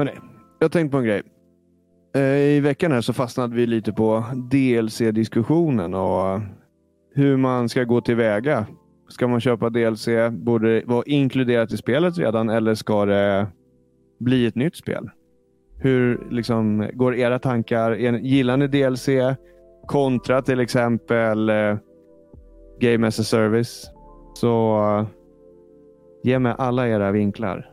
Hörrni, jag tänkte på en grej. Eh, I veckan här så fastnade vi lite på DLC-diskussionen och eh, hur man ska gå tillväga. Ska man köpa DLC? Borde det vara inkluderat i spelet redan eller ska det bli ett nytt spel? Hur liksom, går era tankar? Gillar ni DLC kontra till exempel eh, Game as a Service? Så ge mig alla era vinklar,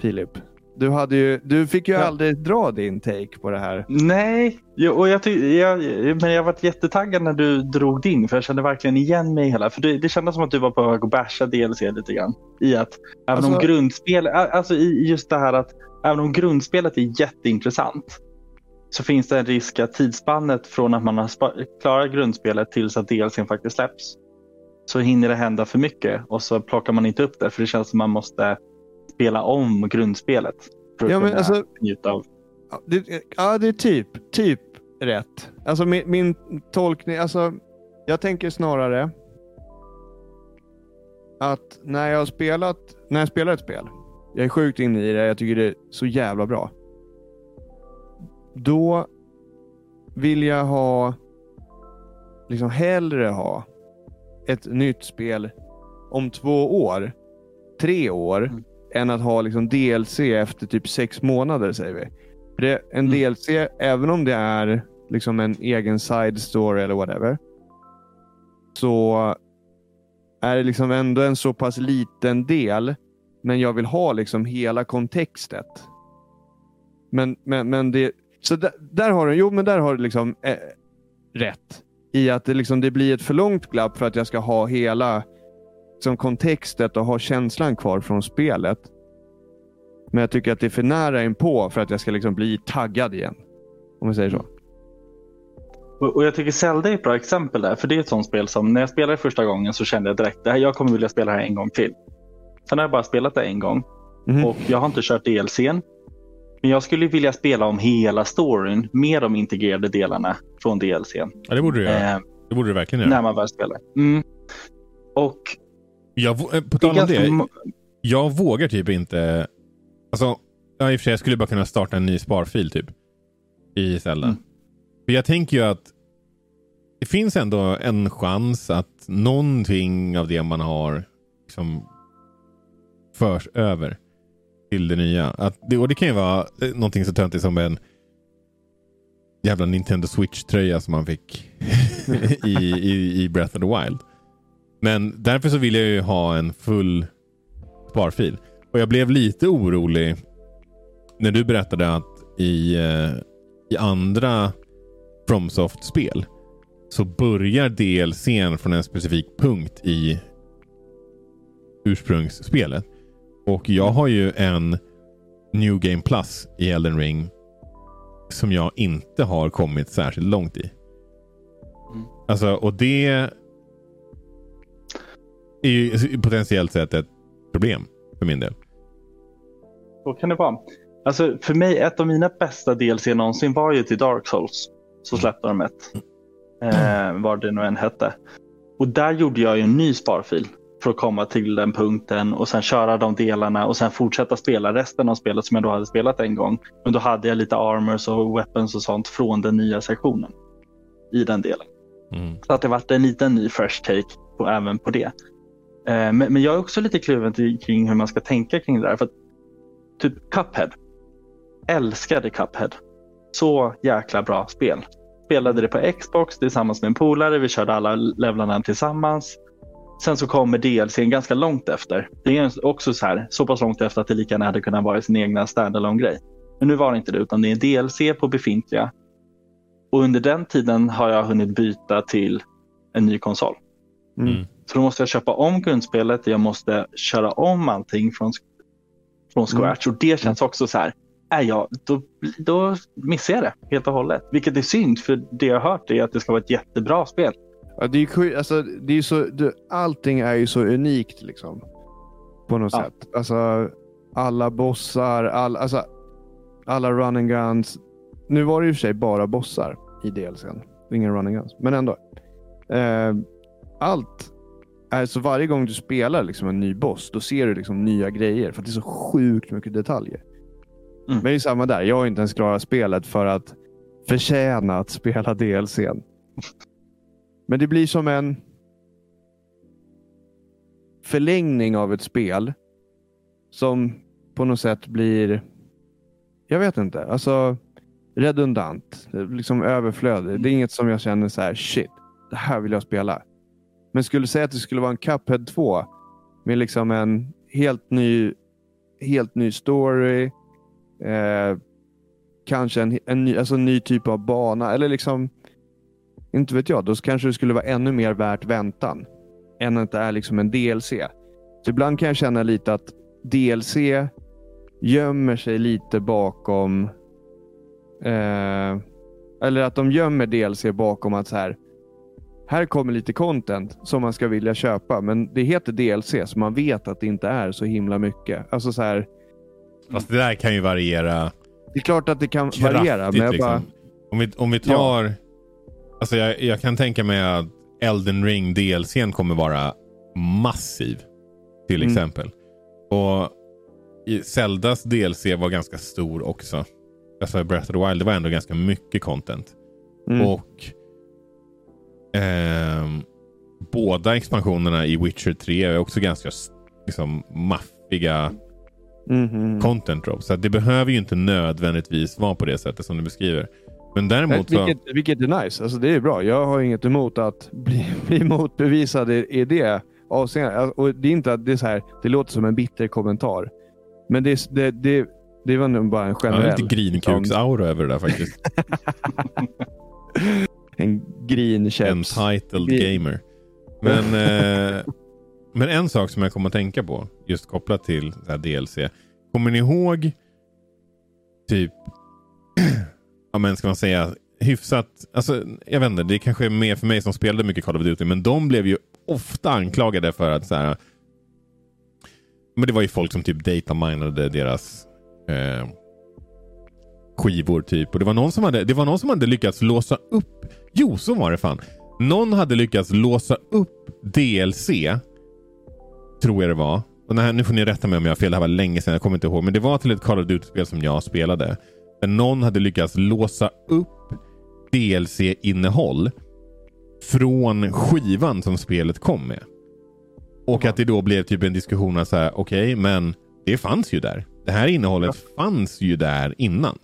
Filip. Du, hade ju, du fick ju ja. aldrig dra din take på det här. Nej, och jag, jag, men jag var jättetaggad när du drog din för jag kände verkligen igen mig i hela. För det, det kändes som att du var på väg att basha DLC lite grann. I att även alltså, om grundspel, alltså i just det här att även om grundspelet är jätteintressant så finns det en risk att tidsspannet från att man har klarat grundspelet tills att DLCn faktiskt släpps så hinner det hända för mycket och så plockar man inte upp det för det känns som man måste spela om grundspelet. För att ja, men alltså, njuta av. Ja det, ja, det är typ, typ rätt. Alltså min, min tolkning, alltså jag tänker snarare att när jag har spelat, när jag spelar ett spel, jag är sjukt inne i det, jag tycker det är så jävla bra. Då vill jag ha, liksom hellre ha ett nytt spel om två år, tre år, mm än att ha liksom DLC efter typ sex månader säger vi. Det, en mm. DLC, även om det är liksom en egen side story eller whatever, så är det liksom ändå en så pass liten del, men jag vill ha liksom hela kontextet. Men, men, men det, så där, där har du, jo men där har du liksom eh, rätt i att det, liksom, det blir ett för långt glapp för att jag ska ha hela liksom, kontextet och ha känslan kvar från spelet. Men jag tycker att det är för nära in på för att jag ska liksom bli taggad igen. Om vi säger så. Och, och jag tycker Zelda är ett bra exempel där. För det är ett sånt spel som när jag spelade första gången så kände jag direkt att jag kommer vilja spela det här en gång till. Sen har jag bara spelat det en gång. Mm. Och jag har inte kört DLCn. Men jag skulle vilja spela om hela storyn med de integrerade delarna från DLCn. Ja, det borde du göra. Eh, det borde du verkligen göra. När man väl spelar. Mm. Och... Jag, eh, på tal om det. Jag vågar typ inte Alltså, ja, i och för sig, jag skulle bara kunna starta en ny sparfil typ. I Zelda. Mm. För jag tänker ju att det finns ändå en chans att någonting av det man har liksom förs över till det nya. Att det, och det kan ju vara eh, någonting så töntigt som en jävla Nintendo Switch-tröja som man fick i, i, i Breath of the Wild. Men därför så vill jag ju ha en full sparfil. Och jag blev lite orolig när du berättade att i, eh, i andra FromSoft-spel så börjar DLCn från en specifik punkt i ursprungsspelet. Och jag har ju en New Game Plus i Elden Ring som jag inte har kommit särskilt långt i. Mm. Alltså, och det är ju potentiellt sett ett problem för min del. Så kan det vara. Alltså för mig, ett av mina bästa DLC någonsin var ju till Dark Souls. Så släppte de ett. Eh, vad det nu än hette. Och där gjorde jag ju en ny sparfil för att komma till den punkten och sen köra de delarna och sen fortsätta spela resten av spelet som jag då hade spelat en gång. Men då hade jag lite armors och weapons och sånt från den nya sektionen i den delen. Mm. Så att det vart en liten ny fresh take på, även på det. Eh, men, men, jag är också lite kluven kring hur man ska tänka kring det där. För typ Cuphead. Älskade Cuphead. Så jäkla bra spel. Spelade det på Xbox tillsammans med en polare. Vi körde alla levlarna tillsammans. Sen så kommer DLCn ganska långt efter. Det är också så här, så pass långt efter att det lika gärna hade kunnat vara sin egna standalone grej. Men nu var det inte det, utan det är DLC på befintliga. Och under den tiden har jag hunnit byta till en ny konsol. Mm. Så då måste jag köpa om grundspelet, jag måste köra om allting från från scratch mm. och det känns också så här, är jag, då, då missar jag det helt och hållet. Vilket är synd för det jag har hört är att det ska vara ett jättebra spel. Ja, det är, alltså, det är så, det, allting är ju så unikt liksom. På något ja. sätt. Alltså, alla bossar, all, alltså, alla running guns. Nu var det i och för sig bara bossar i DLCn. Ingen running guns, men ändå. Eh, allt Alltså varje gång du spelar liksom en ny boss, då ser du liksom nya grejer. För det är så sjukt mycket detaljer. Mm. Men det är samma där. Jag har inte ens klarat spelet för att förtjäna att spela DLCn. Men det blir som en förlängning av ett spel som på något sätt blir, jag vet inte, alltså redundant, liksom överflödig. Det är inget som jag känner så här, shit, det här vill jag spela. Men skulle säga att det skulle vara en Cuphead 2 med liksom en helt ny, helt ny story, eh, kanske en, en, ny, alltså en ny typ av bana eller liksom, inte vet jag, då kanske det skulle vara ännu mer värt väntan än att det är liksom en DLC. Så ibland kan jag känna lite att DLC gömmer sig lite bakom eh, eller att de gömmer DLC bakom att så här här kommer lite content som man ska vilja köpa, men det heter DLC så man vet att det inte är så himla mycket. Alltså så här. Fast det där kan ju variera. Det är klart att det kan kraftigt, variera, men jag liksom. bara... Om vi, om vi tar... Ja. Alltså jag, jag kan tänka mig att Elden Ring DLCn kommer vara massiv. Till mm. exempel. Och Zeldas DLC var ganska stor också. Alltså Breath of the Wild, det var ändå ganska mycket content. Mm. Och eh, båda expansionerna i Witcher 3 är också ganska liksom, maffiga mm -hmm. content drop. Så det behöver ju inte nödvändigtvis vara på det sättet som du beskriver. Men däremot så... vilket, vilket är nice. Alltså det är bra. Jag har inget emot att bli, bli motbevisad i, i det avseendet. Alltså, och det är inte att det är så här, det låter som en bitter kommentar. Men det, det, det, det var nog bara en generell... Ja, lite grinkuks-aura över det där faktiskt. en grinkäps. Entitled Grin. gamer. Men, eh, men en sak som jag kommer att tänka på, just kopplat till DLC. Kommer ni ihåg typ ja men ska man säga, hyfsat, alltså jag vet inte, det kanske är mer för mig som spelade mycket Call of Duty, men de blev ju ofta anklagade för att så här, men det var ju folk som typ dataminade deras eh, skivor typ. Och det var, någon som hade, det var någon som hade lyckats låsa upp, jo så var det fan. Någon hade lyckats låsa upp DLC, tror jag det var. Och här, nu får ni rätta mig om jag har fel, det här var länge sedan, jag kommer inte ihåg. Men det var till ett Call of Duty-spel som jag spelade. Där någon hade lyckats låsa upp DLC-innehåll från skivan som spelet kom med. Och att det då blev typ en diskussion att okej, okay, men det fanns ju där. Det här innehållet ja. fanns ju där innan.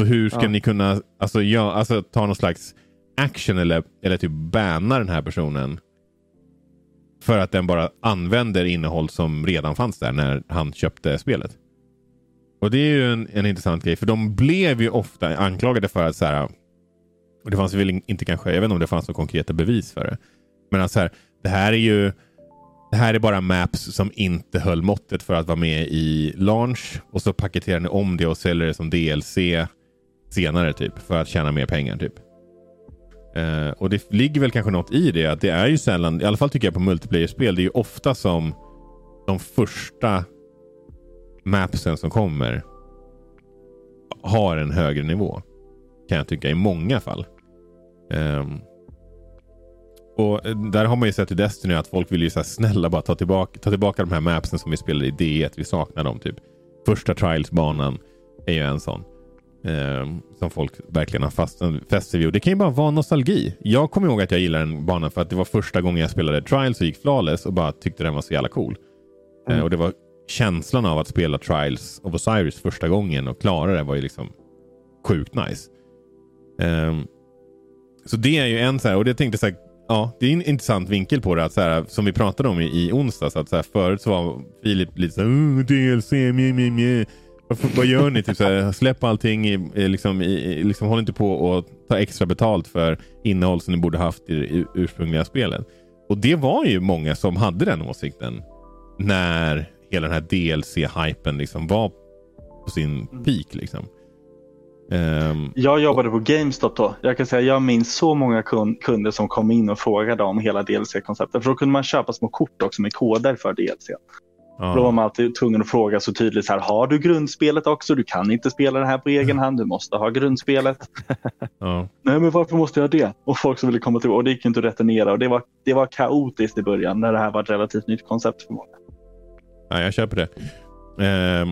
Så hur ska ja. ni kunna alltså, ja, alltså, ta någon slags action eller, eller typ banna den här personen för att den bara använder innehåll som redan fanns där när han köpte spelet. Och det är ju en, en intressant grej, för de blev ju ofta anklagade för att så här, och det fanns väl inte kanske, jag vet inte om det fanns några konkreta bevis för det. Men att så här, det här är ju det här är bara maps som inte höll måttet för att vara med i launch och så paketerar ni om det och säljer det som DLC senare typ för att tjäna mer pengar typ. Uh, och det ligger väl kanske något i det att det är ju sällan, i alla fall tycker jag på multiplayer-spel, det är ju ofta som de första mapsen som kommer har en högre nivå. Kan jag tycka i många fall. Um, och Där har man ju sett i Destiny att folk vill ju säga snälla bara ta tillbaka, ta tillbaka de här mapsen som vi spelade i D1. Vi saknar dem typ. Första Trials-banan är ju en sån. Um, som folk verkligen har fäst sig vid. Och det kan ju bara vara nostalgi. Jag kommer ihåg att jag gillade den banan för att det var första gången jag spelade Trials och gick flawless och bara tyckte den var så jävla cool. Mm. Uh, och det var känslan av att spela Trials of Osiris första gången och klara det var ju liksom sjukt nice. Um, så det är ju en så här, och det tänkte så här, ja, det är en intressant vinkel på det. Att så här, som vi pratade om i, i onsdags. Att så här, förut så var Filip lite så här, DLC, mjö, mjö, mjö. Vad gör ni? Typ så här, släpp allting. I, liksom, i, liksom, håll inte på och ta extra betalt för innehåll som ni borde haft i det ursprungliga spelet. Och det var ju många som hade den åsikten. När hela den här DLC-hypen liksom var på sin mm. peak. Liksom. Um, jag jobbade på GameStop då. Jag kan säga jag minns så många kunder som kom in och frågade om hela DLC-konceptet. För då kunde man köpa små kort också med koder för DLC. Ja. Då var man alltid tvungen att fråga så tydligt så här, har du grundspelet också? Du kan inte spela det här på egen hand, du måste ha grundspelet. ja. Nej men varför måste jag det? Och folk som ville komma till och det gick inte att returnera och det var, det var kaotiskt i början när det här var ett relativt nytt koncept för många. Ja, jag köper det. Ehm,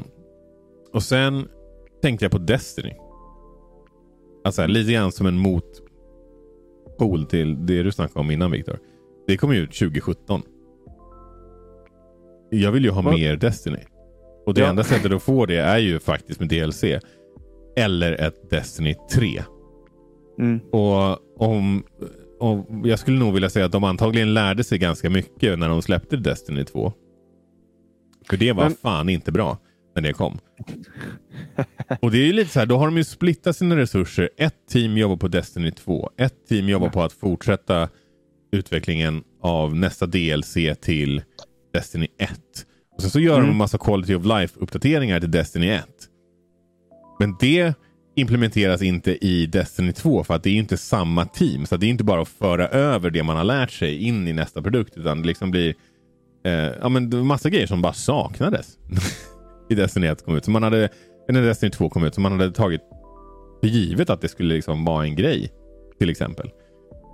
och sen tänkte jag på Destiny. Alltså lite grann som en motpol till det du snackade om innan Viktor. Det kom ju ut 2017. Jag vill ju ha Va? mer Destiny. Och det ja. enda sättet att få det är ju faktiskt med DLC. Eller ett Destiny 3. Mm. Och om, och Jag skulle nog vilja säga att de antagligen lärde sig ganska mycket när de släppte Destiny 2. För det var Men... fan inte bra när det kom. och det är ju lite så här, då har de ju splittat sina resurser. Ett team jobbar på Destiny 2. Ett team jobbar på att fortsätta utvecklingen av nästa DLC till Destiny 1. Och sen så gör mm. de en massa quality of life-uppdateringar till Destiny 1. Men det implementeras inte i Destiny 2 för att det är inte samma team. Så det är inte bara att föra över det man har lärt sig in i nästa produkt utan det liksom blir eh, ja, men massa grejer som bara saknades i Destiny 1 kom ut. Så man hade, när Destiny 2 kom ut, som man hade tagit för givet att det skulle liksom vara en grej. Till exempel.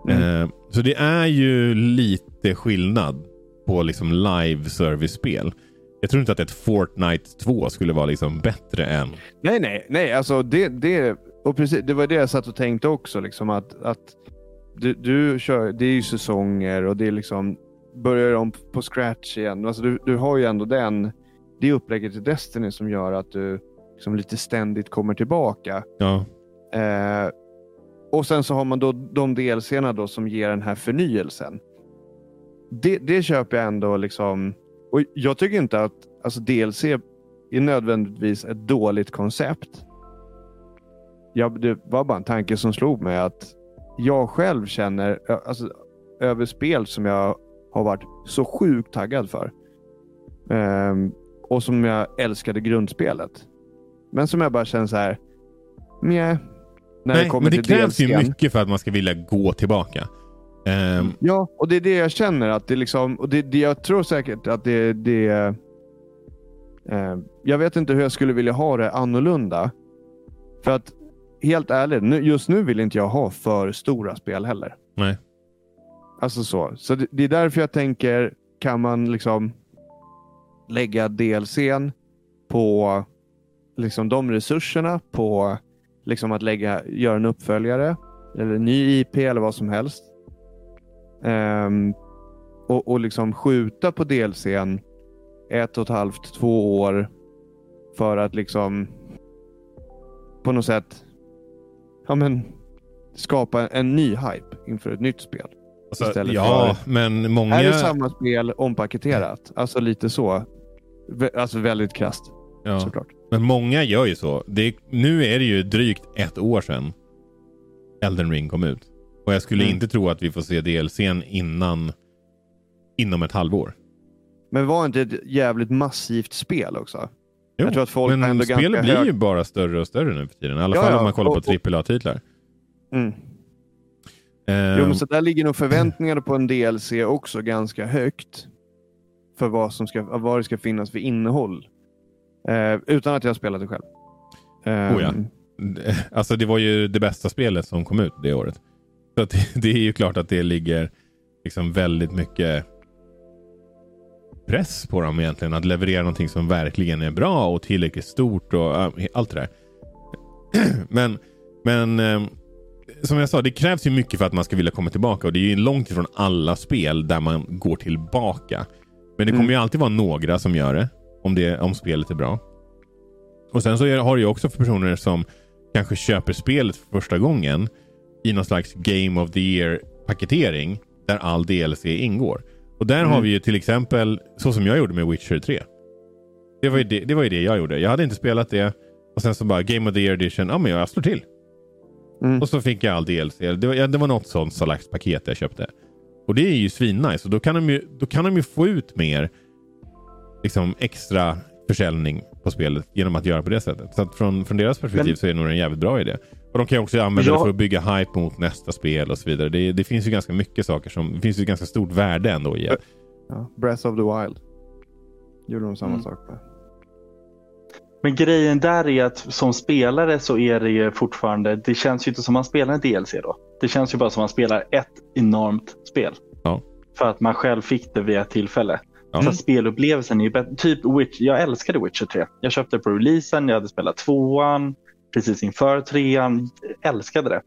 Mm. Eh, så det är ju lite skillnad på liksom live service-spel. Jag tror inte att ett Fortnite 2 skulle vara liksom bättre än... Nej, nej, nej. Alltså det, det, och precis, det var det jag satt och tänkte också. Liksom, att, att du, du kör, det är ju säsonger och det är liksom börjar om på scratch igen. Alltså du, du har ju ändå den, det upplägget i Destiny som gör att du liksom lite ständigt kommer tillbaka. Ja. Eh, och sen så har man då de delserna då som ger den här förnyelsen. Det, det köper jag ändå liksom och Jag tycker inte att alltså DLC är nödvändigtvis ett dåligt koncept. Jag, det var bara en tanke som slog mig att jag själv känner alltså, över spel som jag har varit så sjukt taggad för. Um, och som jag älskade grundspelet. Men som jag bara känner så här. Mjä, när Nej, det kommer men det krävs ju mycket för att man ska vilja gå tillbaka. Um, ja, och det är det jag känner. att det liksom, och det, det Jag tror säkert att det... det uh, jag vet inte hur jag skulle vilja ha det annorlunda. För att helt ärligt, nu, just nu vill inte jag ha för stora spel heller. Nej. Alltså så. Så det, det är därför jag tänker, kan man liksom lägga DLCn på liksom de resurserna på liksom att lägga, göra en uppföljare eller ny IP eller vad som helst. Um, och, och liksom skjuta på DLCn ett och ett halvt, två år för att liksom på något sätt ja, men, skapa en ny hype inför ett nytt spel. Alltså, ja, för, men många... Är det samma spel ompaketerat? Alltså lite så. Alltså väldigt krasst. Ja. Såklart. Men många gör ju så. Det, nu är det ju drygt ett år sedan Elden Ring kom ut. Och jag skulle mm. inte tro att vi får se DLCn innan inom ett halvår. Men var inte ett jävligt massivt spel också? Jo, jag tror att folk men spelet blir hög... ju bara större och större nu för tiden. I alla ja, fall om man kollar och, på AAA-titlar. Mm. Um... Jo, men så där ligger nog förväntningarna på en DLC också ganska högt. För vad, som ska, vad det ska finnas för innehåll. Uh, utan att jag har spelat det själv. Um... Oh ja. Ehm. Alltså det var ju det bästa spelet som kom ut det året. Så det, det, är ju klart att det ligger liksom väldigt mycket press på dem egentligen. Att leverera någonting som verkligen är bra och tillräckligt stort och allt det där. men men uh, som jag sa, det krävs ju mycket för att man ska vilja komma tillbaka och det är ju långt ifrån alla spel där man går tillbaka. Men det kommer mm. ju alltid vara några som gör det om, det, om spelet är bra. Och sen så har du ju också för personer som kanske köper spelet för första gången i någon slags Game of the Year-paketering där all DLC ingår. Och där mm. har vi ju till exempel, så som jag gjorde med Witcher 3. Det var, ju det, det var ju det jag gjorde. Jag hade inte spelat det och sen så bara Game of the Year edition, ja men jag slår till. Mm. Och så fick jag all DLC. Det var, ja, det var något sånt slags paket jag köpte. Och det är ju svinnice. Och då kan de ju, då kan de ju få ut mer liksom extra försäljning på spelet genom att göra på det sättet. Så från, från deras perspektiv men, så är det nog en jävligt bra idé. Och de kan ju också använda ja. det för att bygga hype mot nästa spel och så vidare. Det, det, finns ju ganska mycket saker som... Det finns ju ganska stort värde ändå i det. Ja, Breath of the Wild. Gjorde de samma mm. sak med. Men grejen där är att som spelare så är det ju fortfarande, det känns ju inte som man spelar en DLC då. Det känns ju bara som man spelar ett enormt spel. Ja. För att man själv fick det vid ett tillfälle. Ja. Så spelupplevelsen är ju bättre. Typ Witch, jag älskade Witcher 3. Jag köpte på releasen, jag hade spelat tvåan precis inför trean. Älskade det.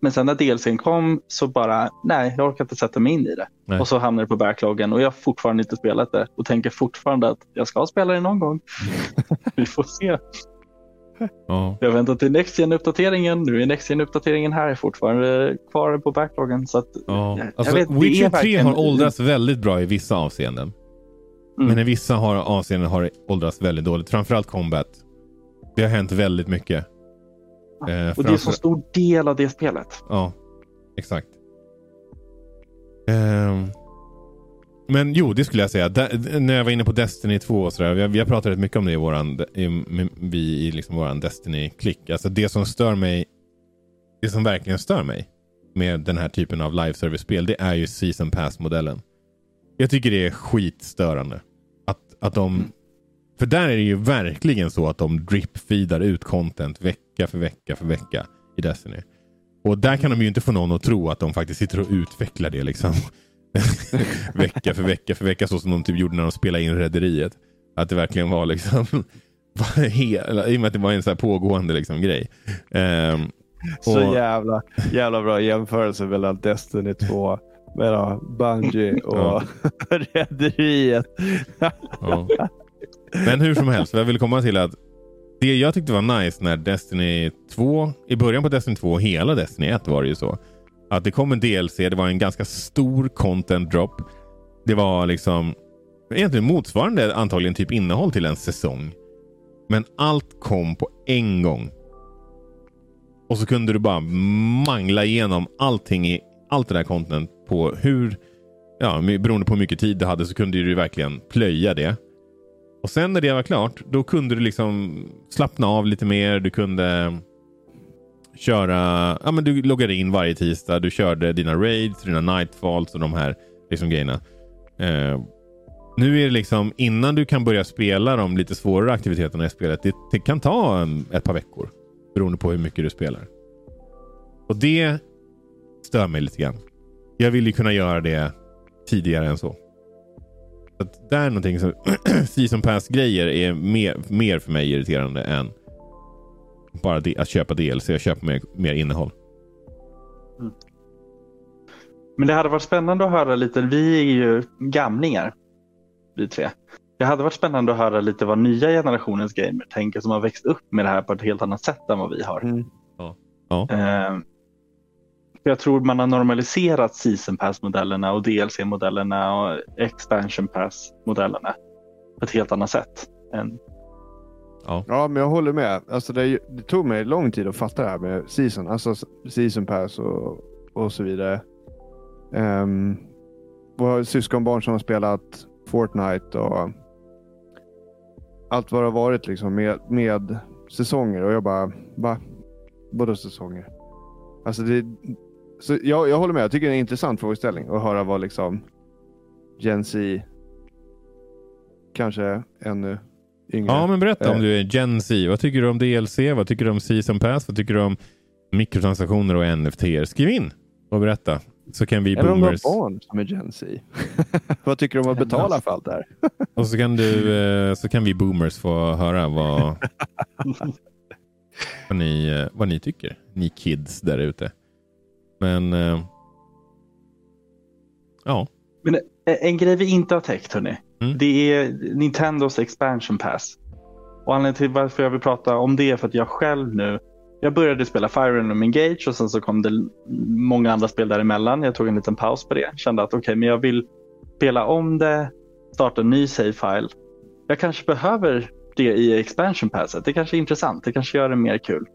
Men sen när DLCn kom så bara, nej, jag orkar inte sätta mig in i det. Nej. Och så hamnar det på backloggen och jag har fortfarande inte spelat det och tänker fortfarande att jag ska spela det någon gång. Vi får se. Ja. Jag väntar till Next uppdateringen Nu är Next uppdateringen här fortfarande kvar på backloggen. Så att, ja. alltså, vet, Witcher 3 har åldrats väldigt bra i vissa avseenden. Mm. Men i vissa har, avseenden har det åldrats väldigt dåligt. Framförallt combat. Det har hänt väldigt mycket. Eh, och det är en så stor del av det spelet. Ja, exakt. Eh, men jo, det skulle jag säga. Där, när jag var inne på Destiny 2 och sådär. Vi, vi har pratat rätt mycket om det i våran, i, vi, i liksom våran Destiny-klick. Alltså det som stör mig, det som verkligen stör mig med den här typen av live service-spel, det är ju Season Pass-modellen. Jag tycker det är skitstörande. Att, att de... Mm. För där är det ju verkligen så att de drip-feedar ut content vecka för vecka för vecka i Destiny. Och där kan de ju inte få någon att tro att de faktiskt sitter och utvecklar det liksom. vecka för vecka för vecka så som de typ gjorde när de spelade in Rederiet. Att det verkligen var liksom hela, i och med att det var en så pågående liksom, grej. Um, så jävla, jävla bra jämförelse mellan Destiny 2 mellan Bungie och ja. Rederiet. ja. Men hur som helst, vad jag vill komma till att det jag tyckte var nice när Destiny 2, i början på Destiny 2 och hela Destiny 1 var det ju så. Att det kom en DLC, det var en ganska stor content drop. Det var liksom egentligen motsvarande antagligen typ innehåll till en säsong. Men allt kom på en gång. Och så kunde du bara mangla igenom allting i allt det där content på hur, ja, beroende på hur mycket tid du hade så kunde du verkligen plöja det. Och sen när det var klart, då kunde du liksom slappna av lite mer. Du kunde köra, ja men du loggade in varje tisdag. Du körde dina raids, dina nightfalls och de här liksom grejerna. Eh, nu är det liksom innan du kan börja spela de lite svårare aktiviteterna i spelet. Det, det kan ta en, ett par veckor beroende på hur mycket du spelar. Och det stör mig lite grann. Jag vill ju kunna göra det tidigare än så att det är någonting som Season Pass-grejer är mer, mer för mig irriterande än bara att köpa DLC och köpa mer, mer innehåll. Mm. Men det hade varit spännande att höra lite. Vi är ju gamlingar, vi tre. Det hade varit spännande att höra lite vad nya generationens gamer tänker som har växt upp med det här på ett helt annat sätt än vad vi har. Mm. Ja. Ja. Uh, jag tror man har normaliserat season pass-modellerna och DLC-modellerna och expansion pass-modellerna på ett helt annat sätt än Ja. ja, men jag håller med. Alltså det, det, tog mig lång tid att fatta det här med season, alltså season pass och, och så vidare. Um, våra syskonbarn som har spelat Fortnite och allt vad det har varit liksom med, med säsonger och jag bara, va? Båda säsonger? Alltså det, så jag, jag håller med. Jag tycker det är en intressant frågeställning att höra vad liksom Gen Z kanske ännu yngre. Ja, men berätta om eh. du är Gen Z. Vad tycker du om DLC? Vad tycker du om Season Pass? Vad tycker du om mikrotransaktioner och NFT? Skriv in och berätta. Så kan vi Eller boomers... Eller om barn som är Gen Z. vad tycker du om att betala för allt det här? och så kan, du, eh, så kan vi boomers få höra vad, vad, ni, eh, vad ni tycker. Ni kids där ute. Men ja. Men en grej vi inte har täckt hörni. Mm. Det är Nintendos expansion pass. Och anledningen till varför jag vill prata om det är för att jag själv nu jag började spela Fire Emblem Engage och sen så kom det många andra spel däremellan. Jag tog en liten paus på det. Kände att okej, okay, men jag vill spela om det, starta en ny save file. Jag kanske behöver det i expansion passet. Det kanske är intressant. Det kanske gör det mer kul.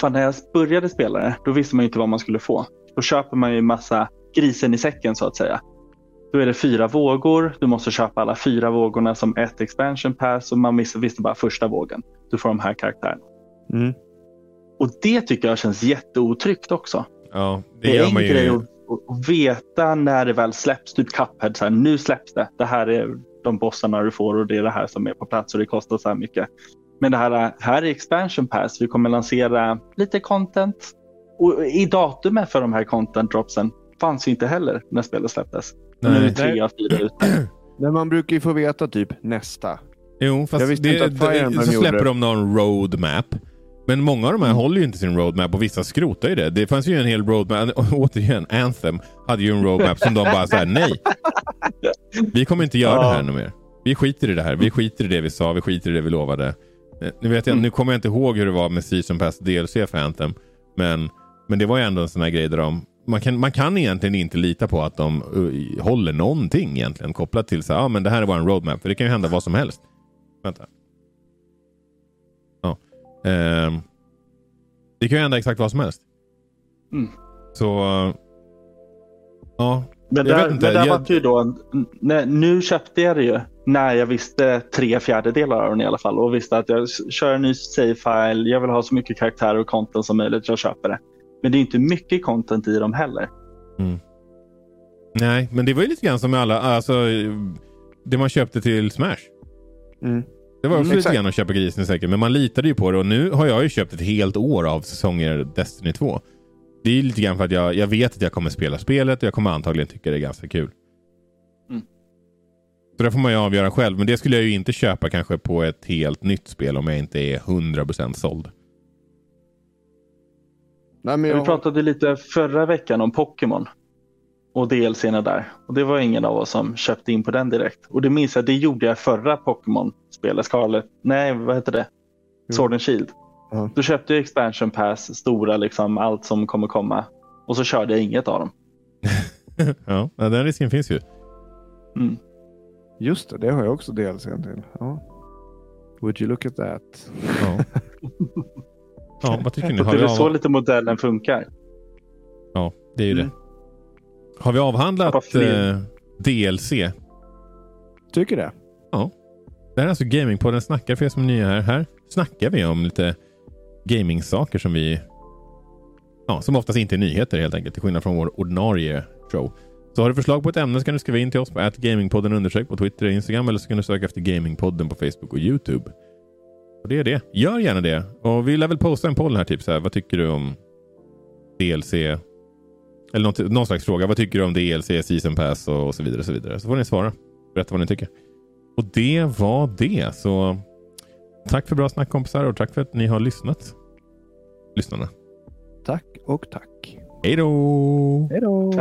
För när jag började spela det, då visste man inte vad man skulle få. Då köper man ju massa grisen i säcken så att säga. Då är det fyra vågor. Du måste köpa alla fyra vågorna som ett expansion pass och man visste bara första vågen. Du får de här karaktärerna. Mm. Och det tycker jag känns jätteotryggt också. Ja, det, det är en grej att, att, veta när det väl släpps. Typ Cuphead, så här, nu släpps det. Det här är de bossarna du får och det är det här som är på plats och det kostar så här mycket. Men det här, här är expansion pass. Vi kommer lansera lite content. Och i datumet för de här content dropsen fanns ju inte heller när spelet släpptes. Nej. Nu är tre av fyra ute. Men man brukar ju få veta typ nästa. Jo, fast det, det, så släpper de någon roadmap. Men många av de här mm. håller ju inte sin roadmap och vissa skrotar ju det. Det fanns ju en hel roadmap. Återigen, Anthem hade ju en roadmap som de bara såhär, nej. Vi kommer inte göra ja. det här mer. Vi skiter i det här. Vi skiter i det vi sa. Vi skiter i det vi lovade. Eh, nu, vet jag, mm. nu kommer jag inte ihåg hur det var med Season Pass DLC för Anthem. Men, men det var ju ändå en sån här grej där de man kan, man kan egentligen inte lita på att de uh, håller någonting egentligen kopplat till så ja ah, men det här är vår roadmap. För det kan ju hända vad som helst. Vänta. Ja. Uh, det kan ju hända exakt vad som helst. Mm. Så... Ja. Men där, men där jag... var ju då, nej, nu köpte jag det ju när jag visste tre fjärdedelar av den i alla fall och visste att jag kör en ny save-file, jag vill ha så mycket karaktärer och content som möjligt, jag köper det. Men det är inte mycket content i dem heller. Mm. Nej, men det var ju lite grann som med alla, alltså det man köpte till Smash. Mm. Det var också mm, lite grann att köpa grisen säkert, men man litade ju på det och nu har jag ju köpt ett helt år av säsonger Destiny 2. Det är lite grann för att jag, jag vet att jag kommer spela spelet och jag kommer antagligen tycka det är ganska kul. Mm. Så det får man ju avgöra själv, men det skulle jag ju inte köpa kanske på ett helt nytt spel om jag inte är 100% såld. Nej, men jag... Vi pratade lite förra veckan om Pokémon och DLCerna där. Och det var ingen av oss som köpte in på den direkt. Och det minns jag, det gjorde jag förra Pokémon-spelet, Scarlet. Nej, vad heter det? Sword and Shield. Mm. Då köpte jag expansion pass, stora, liksom allt som kommer komma. Och så körde jag inget av dem. ja, den risken finns ju. Mm. Just det, det har jag också DLC till. Ja. Would you look at that? Ja. Ja, vad tycker ni? Har det är så lite modellen funkar. Ja, det är ju mm. det. Har vi avhandlat eh, DLC? Tycker det. Ja. Det här är alltså Gamingpodden snackar för er som är nya här. Här snackar vi om lite gaming-saker som vi Ja, som oftast inte är nyheter helt enkelt, till skillnad från vår ordinarie show. Så har du förslag på ett ämne så kan du skriva in till oss på Gamingpodden undersök på Twitter och Instagram eller så kan du söka efter Gamingpodden på Facebook och YouTube. Och det är det. Gör gärna det. Och vi lär väl posta en poll här. Typ så här, vad tycker du om DLC? Eller något, någon slags fråga. Vad tycker du om DLC, Season Pass och, och så vidare. och Så vidare. Så får ni svara. Berätta vad ni tycker. Och det var det. Så tack för bra snack kompisar och tack för att ni har lyssnat. Lyssnarna. Tack och tack. Hej då! Hej då!